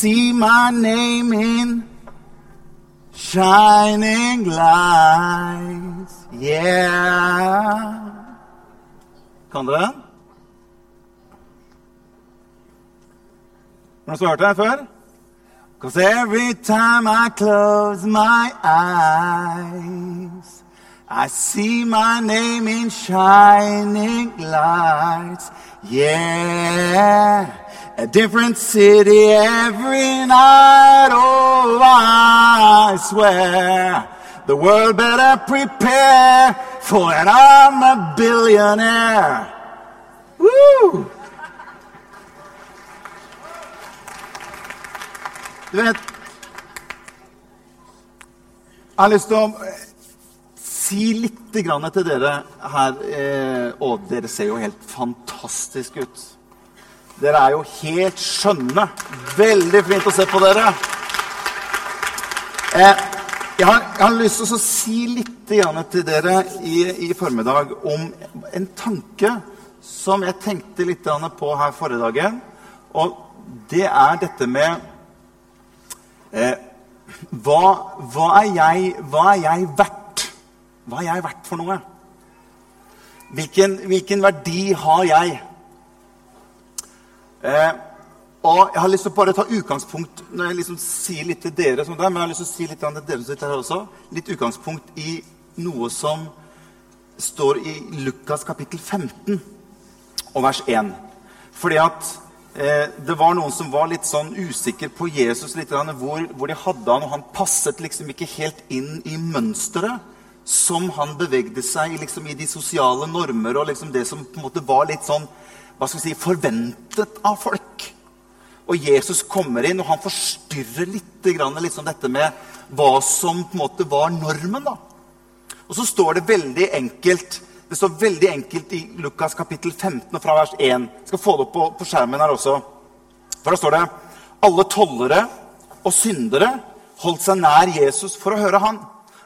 see my name in shining lights. Yeah. Kan dere den? Har hørt den før? Cause every time I close my eyes, I see my name in shining lights. Yeah, a different city every night. Oh, I swear the world better prepare for an I'm a billionaire. Woo! Du vet Jeg har lyst til å eh, si litt til dere her. Eh, og dere ser jo helt fantastiske ut. Dere er jo helt skjønne. Veldig fint å se på dere. Eh, jeg, har, jeg har lyst til å si litt til dere i, i formiddag om en tanke som jeg tenkte litt på her forrige dagen. Og det er dette med Eh, hva, hva, er jeg, hva, er jeg, verdt? Hva er jeg verdt for noe? Hvilken, hvilken verdi har jeg? Eh, og Jeg har lyst til å bare ta utgangspunkt når jeg liksom sier litt til dere som der, men jeg har lyst til å si litt til dere som sitter her også, litt utgangspunkt i noe som står i Lukas kapittel 15 og vers 1. Fordi at eh, det var noen som var litt sånn usikre på Jesus, litt, hvor, hvor, de hadde han, og han passet liksom ikke helt inn i mønsteret som han bevegde seg liksom, i de sosiale normer og liksom det som på en måte var litt sånn hva skal vi si, forventet av folk. Og Jesus kommer inn, og han forstyrrer litt, liksom dette med hva som på en måte var normen. da. Og så står det veldig enkelt det står veldig enkelt i Lukas kapittel 15 og fra vers 1. Jeg skal få det opp på, på skjermen her også. For da står det alle tollere og syndere holdt seg nær Jesus for å høre han.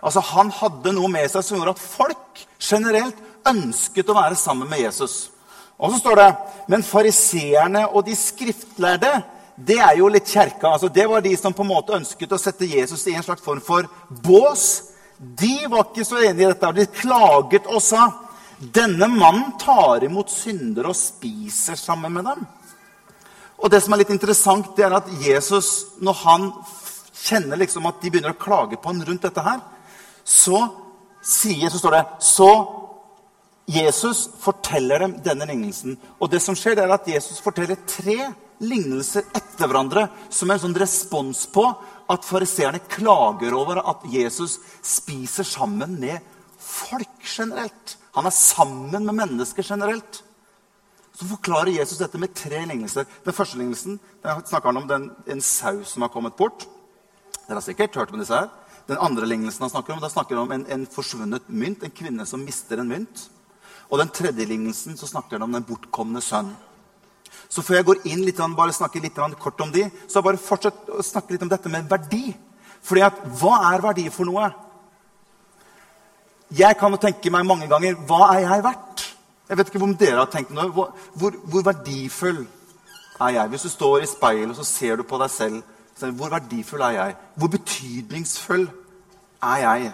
Altså Han hadde noe med seg som gjorde at folk generelt ønsket å være sammen med Jesus. Og så står det Men fariseerne og de skriftlærde det er jo litt kjerka. Altså, det var de som på en måte ønsket å sette Jesus i en slags form for bås. De var ikke så enige i dette. De klaget og sa denne mannen tar imot syndere og spiser sammen med dem. Og det som er litt interessant, det er at Jesus, når han kjenner liksom at de begynner å klage på ham rundt dette her, så sier, så står det Så Jesus forteller dem denne lignelsen. Og det som skjer, det er at Jesus forteller tre lignelser etter hverandre som en sånn respons på at fariseerne klager over at Jesus spiser sammen med folk generelt. Han er sammen med mennesker generelt. Så forklarer Jesus dette med tre lignelser. Den første lignelsen den snakker han om den, en sau som har kommet bort. Dere har sikkert hørt om disse her. Den andre lignelsen han snakker om, da snakker han om en, en forsvunnet mynt. En kvinne som mister en mynt. Og den tredje lignelsen så snakker han om den bortkomne sønn. Så før jeg går inn litt, bare snakker litt kort om de, så bare fortsett å snakke litt om dette med verdi. Fordi at, Hva er verdi for noe? Jeg kan jo tenke meg mange ganger hva er jeg verdt? Jeg vet ikke om dere har tenkt noe. Hvor, hvor, hvor verdifull er jeg? Hvis du står i speilet og så ser du på deg selv, så hvor verdifull er jeg? Hvor betydningsfull er jeg?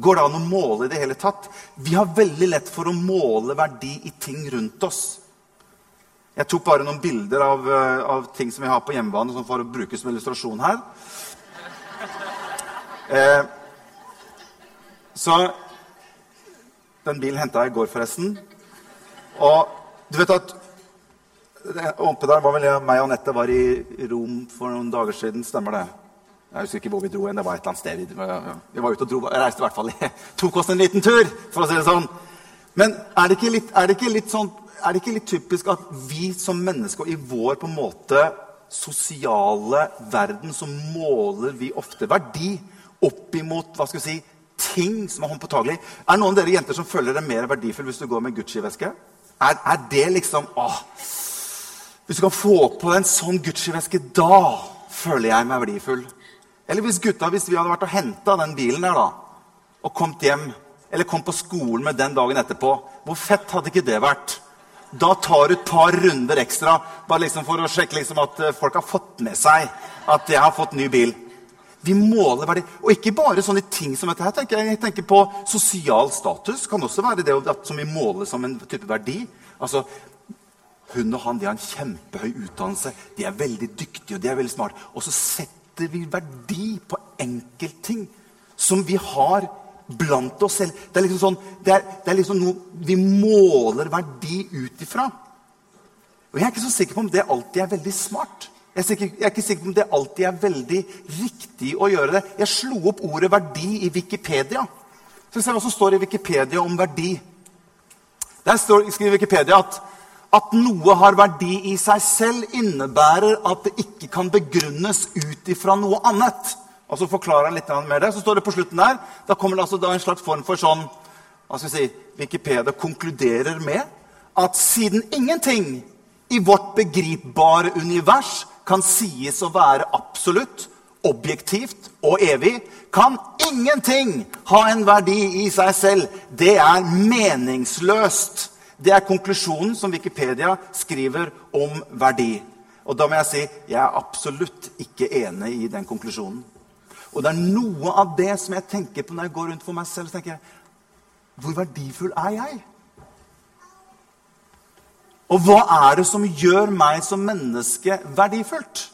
Går det an å måle i det hele tatt? Vi har veldig lett for å måle verdi i ting rundt oss. Jeg tok bare noen bilder av, eh, av ting som jeg har på hjemmebane, som for å bruke som illustrasjon her. Eh, så Den bilen henta jeg i går, forresten. Og du vet at Oppe der var vel jeg, meg og Anette var i Rom for noen dager siden. Stemmer det? Jeg husker ikke hvor vi dro igjen. Det var et eller annet sted. Vi, vi var ute og dro, reiste i hvert fall. Tok oss en liten tur, for å si det sånn. Men er det ikke litt, det ikke litt sånn det ikke litt typisk at vi som mennesker i vår på en måte sosiale verden, så måler vi ofte verdi opp imot hva skal vi si, ting som er håndpåtagelig? Er det noen av dere jenter som føler deg mer verdifull hvis du går med Gucci-veske? Er, er, det liksom åh, Hvis du kan få på deg en sånn Gucci-veske, da føler jeg meg verdifull. Eller hvis gutta, hvis vi hadde vært og henta den bilen der da, og kommet hjem, eller kom på skolen med den dagen etterpå, hvor fett hadde ikke det vært? da tar du et par runder ekstra bare liksom for å sjekke liksom at eh, folk har fått med seg at jeg har fått ny bil. Vi måler verdi. Og ikke bare sånne ting som dette. her, tenker Jeg Jeg tenker på sosial status. kan også være det som vi måler som en type verdi. Altså, Hun og han de har en kjempehøy utdannelse, de er veldig dyktige og de er veldig smarte. Og så setter vi verdi på enkeltting som vi har blant oss selv. Det er liksom sånn, det er, det er liksom noe vi måler verdi ut ifra. Og Jeg er ikke så sikker på om det alltid er veldig smart. Jeg er, ikke, jeg er ikke sikker på om det alltid er veldig riktig å gjøre det. Jeg slo opp ordet 'verdi' i Wikipedia. Så se hva som står i Wikipedia om verdi. Der står, skriver Wikipedia at at noe har verdi i seg selv, innebærer at det ikke kan begrunnes ut ifra noe annet. Og så forklarer han litt mer det. Så står det på slutten der Da kommer det altså en slags form for sånn hva skal vi si, Wikipedia konkluderer med at siden ingenting i vårt begripbare univers kan sies å være absolutt, objektivt og evig, kan ingenting ha en verdi i seg selv. Det er meningsløst. Det er konklusjonen som Wikipedia skriver om verdi. Og da må jeg si jeg er absolutt ikke enig i den konklusjonen. Og det er noe av det som jeg tenker på når jeg går rundt for meg selv. tenker jeg, Hvor verdifull er jeg? Og hva er det som gjør meg som menneske verdifullt?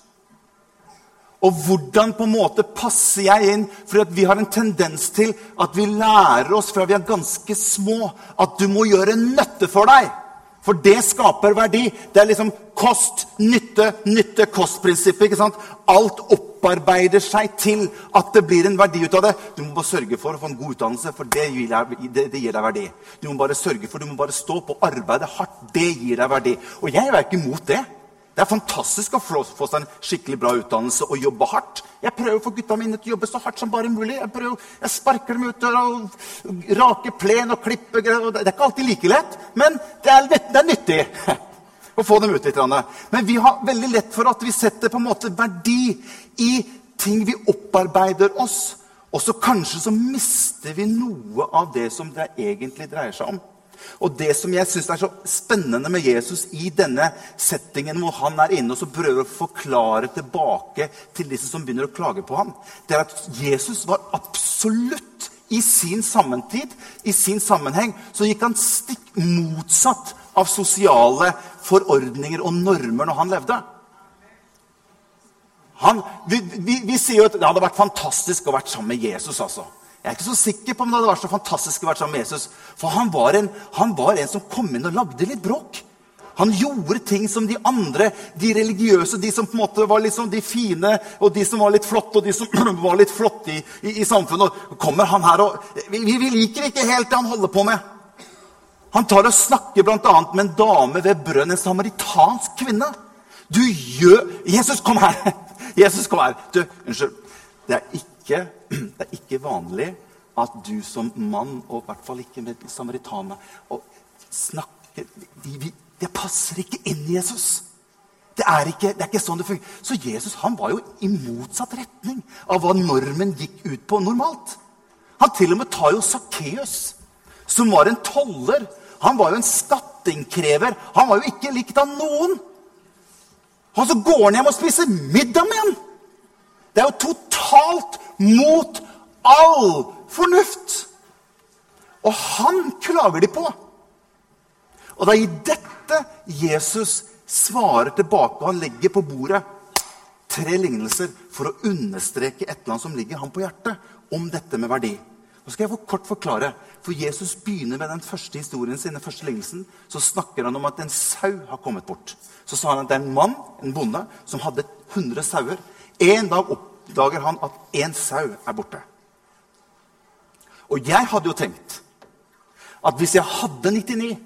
Og hvordan på en måte passer jeg inn? For vi har en tendens til at vi lærer oss fra vi er ganske små, at du må gjøre nøtte for deg. For det skaper verdi. Det er liksom kost, nytte, nytte, kost-prinsippet. ikke sant? Alt opparbeider seg til at det blir en verdi ut av det. Du må bare sørge for å få en god utdannelse, for det gir deg, det, det gir deg verdi. Du må bare sørge for, du må bare stå på, arbeide hardt. Det gir deg verdi. Og jeg er ikke imot det. Det er fantastisk å få, seg en skikkelig bra utdannelse og jobbe hardt. Jeg prøver å få gutta mine til å jobbe så hardt som bare mulig. Jeg, prøver, jeg sparker dem ut og raker plen og klipper Det er ikke alltid like lett, men det er, det er nyttig å få dem ut litt. Men vi har veldig lett for at vi setter på en måte verdi i ting vi opparbeider oss. Og så kanskje så mister vi noe av det som det egentlig dreier seg om. Og det som jeg syns er så spennende med Jesus i denne settingen hvor han er inne og så prøver å forklare tilbake til disse som begynner å klage på ham, det er at Jesus var absolutt i sin sammentid, i sin sammenheng, så gikk han stikk motsatt av sosiale forordninger og normer når han levde. Han, vi, vi, vi, sier jo at det hadde vært fantastisk å vært sammen med Jesus. altså. Jeg er ikke så sikker på om det hadde vært så fantastisk å være sammen med Jesus. For han var, en, han var en som kom inn og lagde litt bråk. Han gjorde ting som de andre, de religiøse, de som på en måte var liksom de fine, og de som var litt flotte, og de som var litt flotte i, i, i samfunnet. Og kommer han her og vi, vi, liker ikke helt det han holder på med. Han tar og snakker bl.a. med en dame ved brønn, en samaritansk kvinne. Du gjør Jesus, kom her! Jesus, kom her. Du, Unnskyld. Det er ikke det er ikke vanlig at du som mann, og i hvert fall ikke med samaritaner, snakker de, Det passer ikke inn i Jesus. Det er, ikke, det er ikke sånn det fungerer. Så Jesus han var jo i motsatt retning av hva normen gikk ut på normalt. Han til og med tar jo Sakkeus, som var en toller. Han var jo en skatteinnkrever. Han var jo ikke likt av noen. Og så går han hjem og spiser middag med ham! Det er jo totalt mot all fornuft. Og han klager de på. Og det er i dette Jesus svarer tilbake. og Han legger på bordet tre lignelser for å understreke et eller annet som ligger ham på hjertet om dette med verdi. Nå skal jeg for kort forklare. For Jesus begynner med den første historien sin, den første lignelsen. Så snakker han om at en sau har kommet bort. Så sa han at det er en mann, en bonde, som hadde 100 sauer. En dag opp oppdager han at én sau er borte. Og jeg hadde jo tenkt at hvis jeg hadde 99,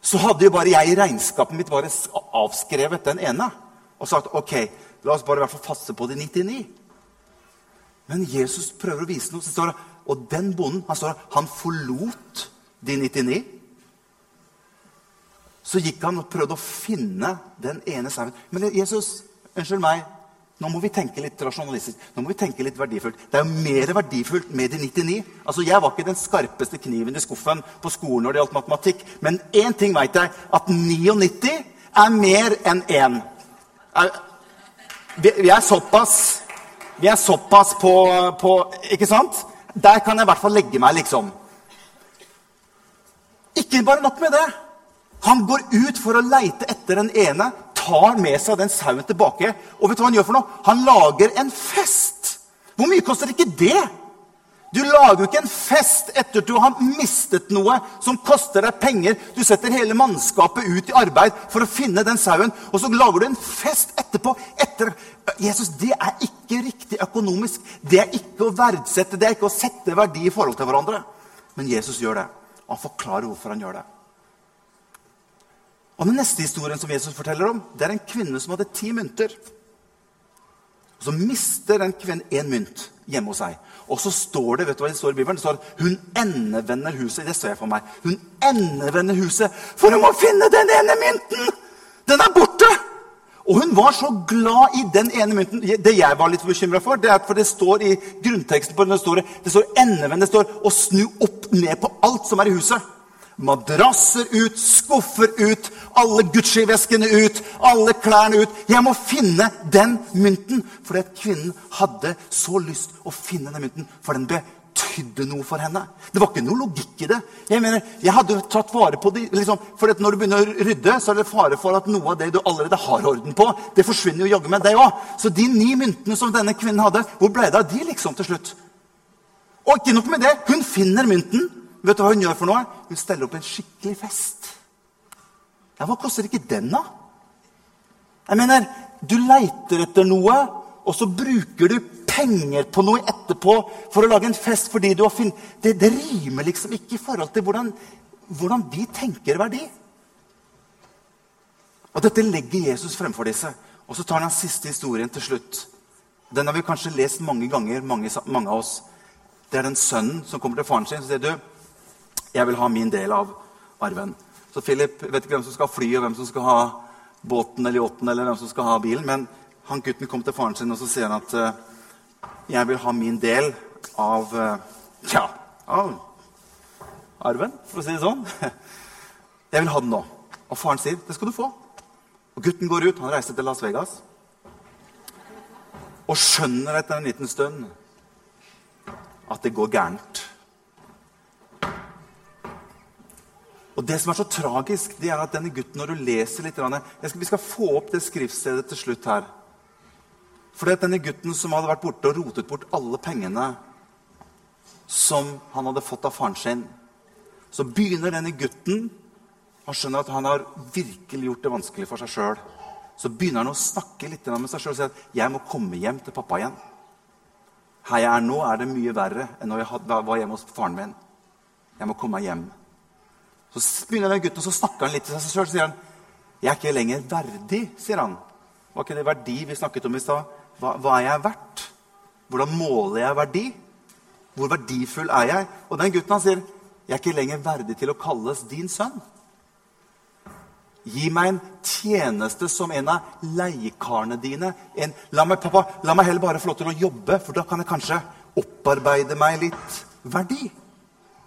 så hadde jo bare jeg i regnskapet mitt bare avskrevet den ene og sagt ok, la oss bare i hvert fall faste på de 99. Men Jesus prøver å vise noe. Så står det, og den bonden han, står, han forlot de 99. Så gikk han og prøvde å finne den ene sauen. Men Jesus, unnskyld meg, Nå må vi tenke litt rasjonalistisk. Nå må vi tenke litt verdifullt. Det er jo mer verdifullt med de 99. Altså, Jeg var ikke den skarpeste kniven i skuffen på skolen når det gjaldt matematikk. Men én ting veit jeg, at 99 er mer enn 1. Vi, er såpass Vi er såpass på, på Ikke sant? Der kan jeg i hvert fall legge meg, liksom. Ikke bare nok med det. Han går ut for å leite etter den ene, tar med seg den sauen tilbake. Og vet du hva han gjør for noe? Han lager en fest. Hvor mye koster ikke det? Du lager jo ikke en fest etter at du har mistet noe som koster deg penger. Du setter hele mannskapet ut i arbeid for å finne den sauen, og så lager du en fest etterpå. Etter. Jesus, Det er ikke riktig økonomisk. Det er ikke å verdsette, det er ikke å sette verdi i forhold til hverandre. Men Jesus gjør det. Han forklarer hvorfor han gjør det. Og Den neste historien som Jesus forteller om, det er en kvinne som hadde ti mynter. Og Så mister den kvinnen én mynt hjemme hos seg. Og så står det vet du hva det står i Bibelen? Det står hun endevender huset. Det ser jeg for meg. Hun endevender huset, for hun må finne den ene mynten! Den er borte! Og hun var så glad i den ene mynten. Det jeg var litt bekymra for, det er for det står i grunnteksten på det står, det står endevend. Det står å snu opp ned på alt som er i huset. Madrasser ut, skuffer ut, alle Gucci-veskene ut, alle klærne ut. Jeg må finne den mynten! Fordi at kvinnen hadde så lyst å finne den mynten, for den betydde noe for henne. Det var ikke noe logikk i det. Jeg mener, jeg hadde tatt vare på det, liksom, for Når du begynner å rydde, så er det fare for at noe av det du allerede har orden på, det forsvinner jo jaggu med deg òg. Så de ni myntene som denne kvinnen hadde, hvor ble det av de liksom til slutt? Og ikke nok med det, hun finner mynten. Vet du hva hun gjør for noe? Hun steller opp en skikkelig fest. Ja, Hva koster ikke den, da? Jeg mener, Du leiter etter noe, og så bruker du penger på noe etterpå for å lage en fest fordi du har funnet det, det, rimer liksom ikke i forhold til hvordan, hvordan vi tenker verdi. Og Dette legger Jesus fremfor disse. Og så tar han den siste historien til slutt. Den har vi kanskje lest mange ganger, mange, mange av oss. Det er den sønnen som kommer til faren sin og sier du, jeg vil ha min del av arven. Så Philip vet ikke hvem som skal fly, og hvem som skal ha båten eller yachten, eller hvem som skal ha bilen, men han gutten kom til faren sin og så sier han at uh, jeg vil ha min del av uh, ja, av arven, for å si det sånn. Jeg vil ha den nå. Og faren sier det skal du få. Og gutten går ut. Han reiser til Las Vegas. Og skjønner etter en liten stund at det går gærent. Og Det som er så tragisk, det er at denne gutten, når du leser litt skal, Vi skal få opp det skriftstedet til slutt her. For det er denne gutten som hadde vært borte og rotet bort alle pengene som han hadde fått av faren sin, så begynner denne gutten Han skjønner at han har virkelig gjort det vanskelig for seg sjøl. Så begynner han å snakke litt med seg sjøl og si at 'jeg må komme hjem til pappa igjen'. Her jeg er nå, er det mye verre enn når jeg var hjemme hos faren min. Jeg må komme meg hjem. Så begynner den gutten, og så snakker han litt til seg sjøl. Så sier han, 'Jeg er ikke lenger verdig', sier han. Var ikke det verdi vi snakket om i stad? Hva, hva, er jeg verdt? Hvordan måler jeg verdi? Hvor verdifull er jeg? Og den gutten han sier, 'Jeg er ikke lenger verdig til å kalles din sønn'. Gi meg en tjeneste som en av leiekarene dine. En, la, meg, pappa, la meg heller bare få lov til å jobbe, for da kan jeg kanskje opparbeide meg litt verdi.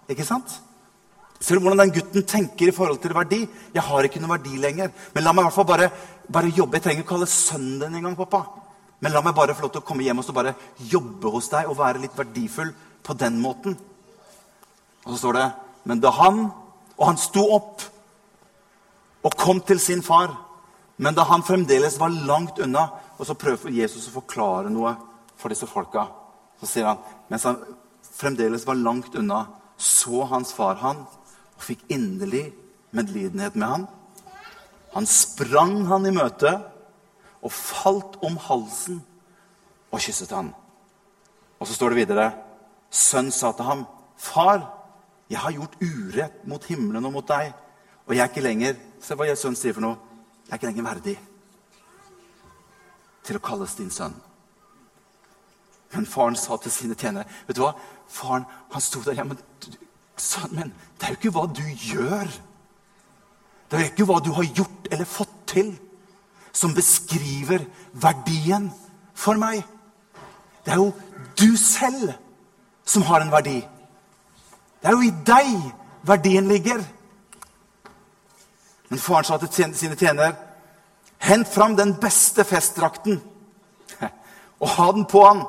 Ikke sant? Ser du hvordan den gutten tenker i forhold til verdi? Jeg har ikke noe verdi lenger. Men la meg i hvert fall bare, bare jobbe. Jeg trenger ikke kalle sønnen din engang, pappa. Men la meg bare få lov til å komme hjem og bare jobbe hos deg og være litt verdifull på den måten. Og så står det Men da han Og han sto opp og kom til sin far. Men da han fremdeles var langt unna, og så prøver Jesus å forklare noe for disse folka, så sier han mens han fremdeles var langt unna, så hans far han og fikk inderlig medlidenhet med han. Han sprang han i møte og falt om halsen og kysset han. Og så står det videre Sønn sa til ham, 'Far, jeg har gjort urett mot himmelen og mot deg.' 'Og jeg er ikke lenger Se hva sønnen sier for noe. Jeg er ikke lenger verdig til å kalles din sønn. Men faren sa til sine tjenere Vet du hva? Faren han sto der. Ja, men Sønnen min, det er jo ikke hva du gjør. Det er jo ikke hva du har gjort eller fått til, som beskriver verdien for meg. Det er jo du selv som har en verdi. Det er jo i deg verdien ligger. Men faren sa til sine tjener, hent fram den beste festdrakten og ha den på han.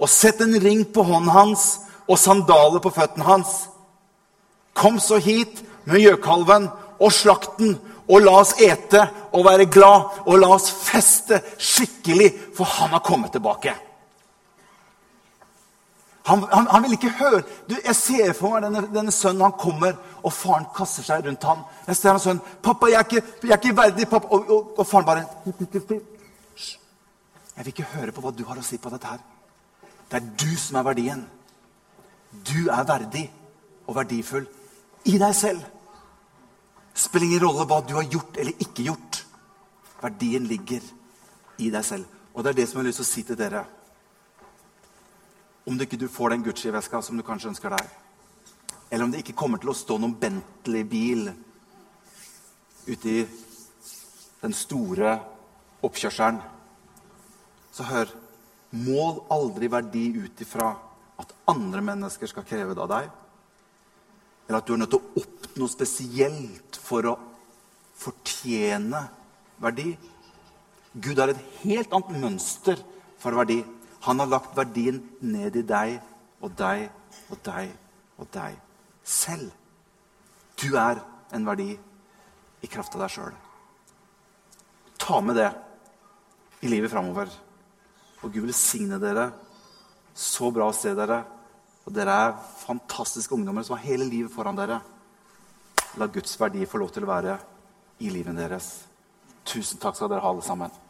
Og sett en ring på hånden hans og sandaler på føttene hans. Kom så hit med gjøkalven og slakten, og la oss ete og være glad, og la oss feste skikkelig, for han har kommet tilbake. Han, han, han, vil ikke høre du, Jeg ser for meg denne, denne, sønnen. Han kommer, og faren kaster seg rundt ham. Jeg ser hans sønn. 'Pappa, jeg er ikke, jeg er ikke verdig.' pappa. Og, og, og faren bare Hysj. Jeg vil ikke høre på hva du har å si på dette her. Det er du som er verdien. Du er verdig og verdifull i deg selv. Spiller ingen rolle hva du har gjort eller ikke gjort. Verdien ligger i deg selv. Og det er det som jeg har lyst til å si til dere. Om du ikke får den Gucci-veska som du kanskje ønsker deg, eller om det ikke kommer til å stå noen Bentley-bil ute i den store oppkjørselen, så hør Mål aldri verdi ut ifra at andre mennesker skal kreve det av deg, eller at du er nødt til å oppnå spesielt for å fortjene verdi. Gud har et helt annet mønster for verdi. Han har lagt verdien ned i deg og deg og deg og deg selv. Du er en verdi i kraft av deg sjøl. Ta med det i livet framover. Og Gud velsigne dere. Så bra å se dere. Og dere er fantastiske ungdommer som har hele livet foran dere. La Guds verdi få lov til å være i livet deres. Tusen takk skal dere ha, alle sammen.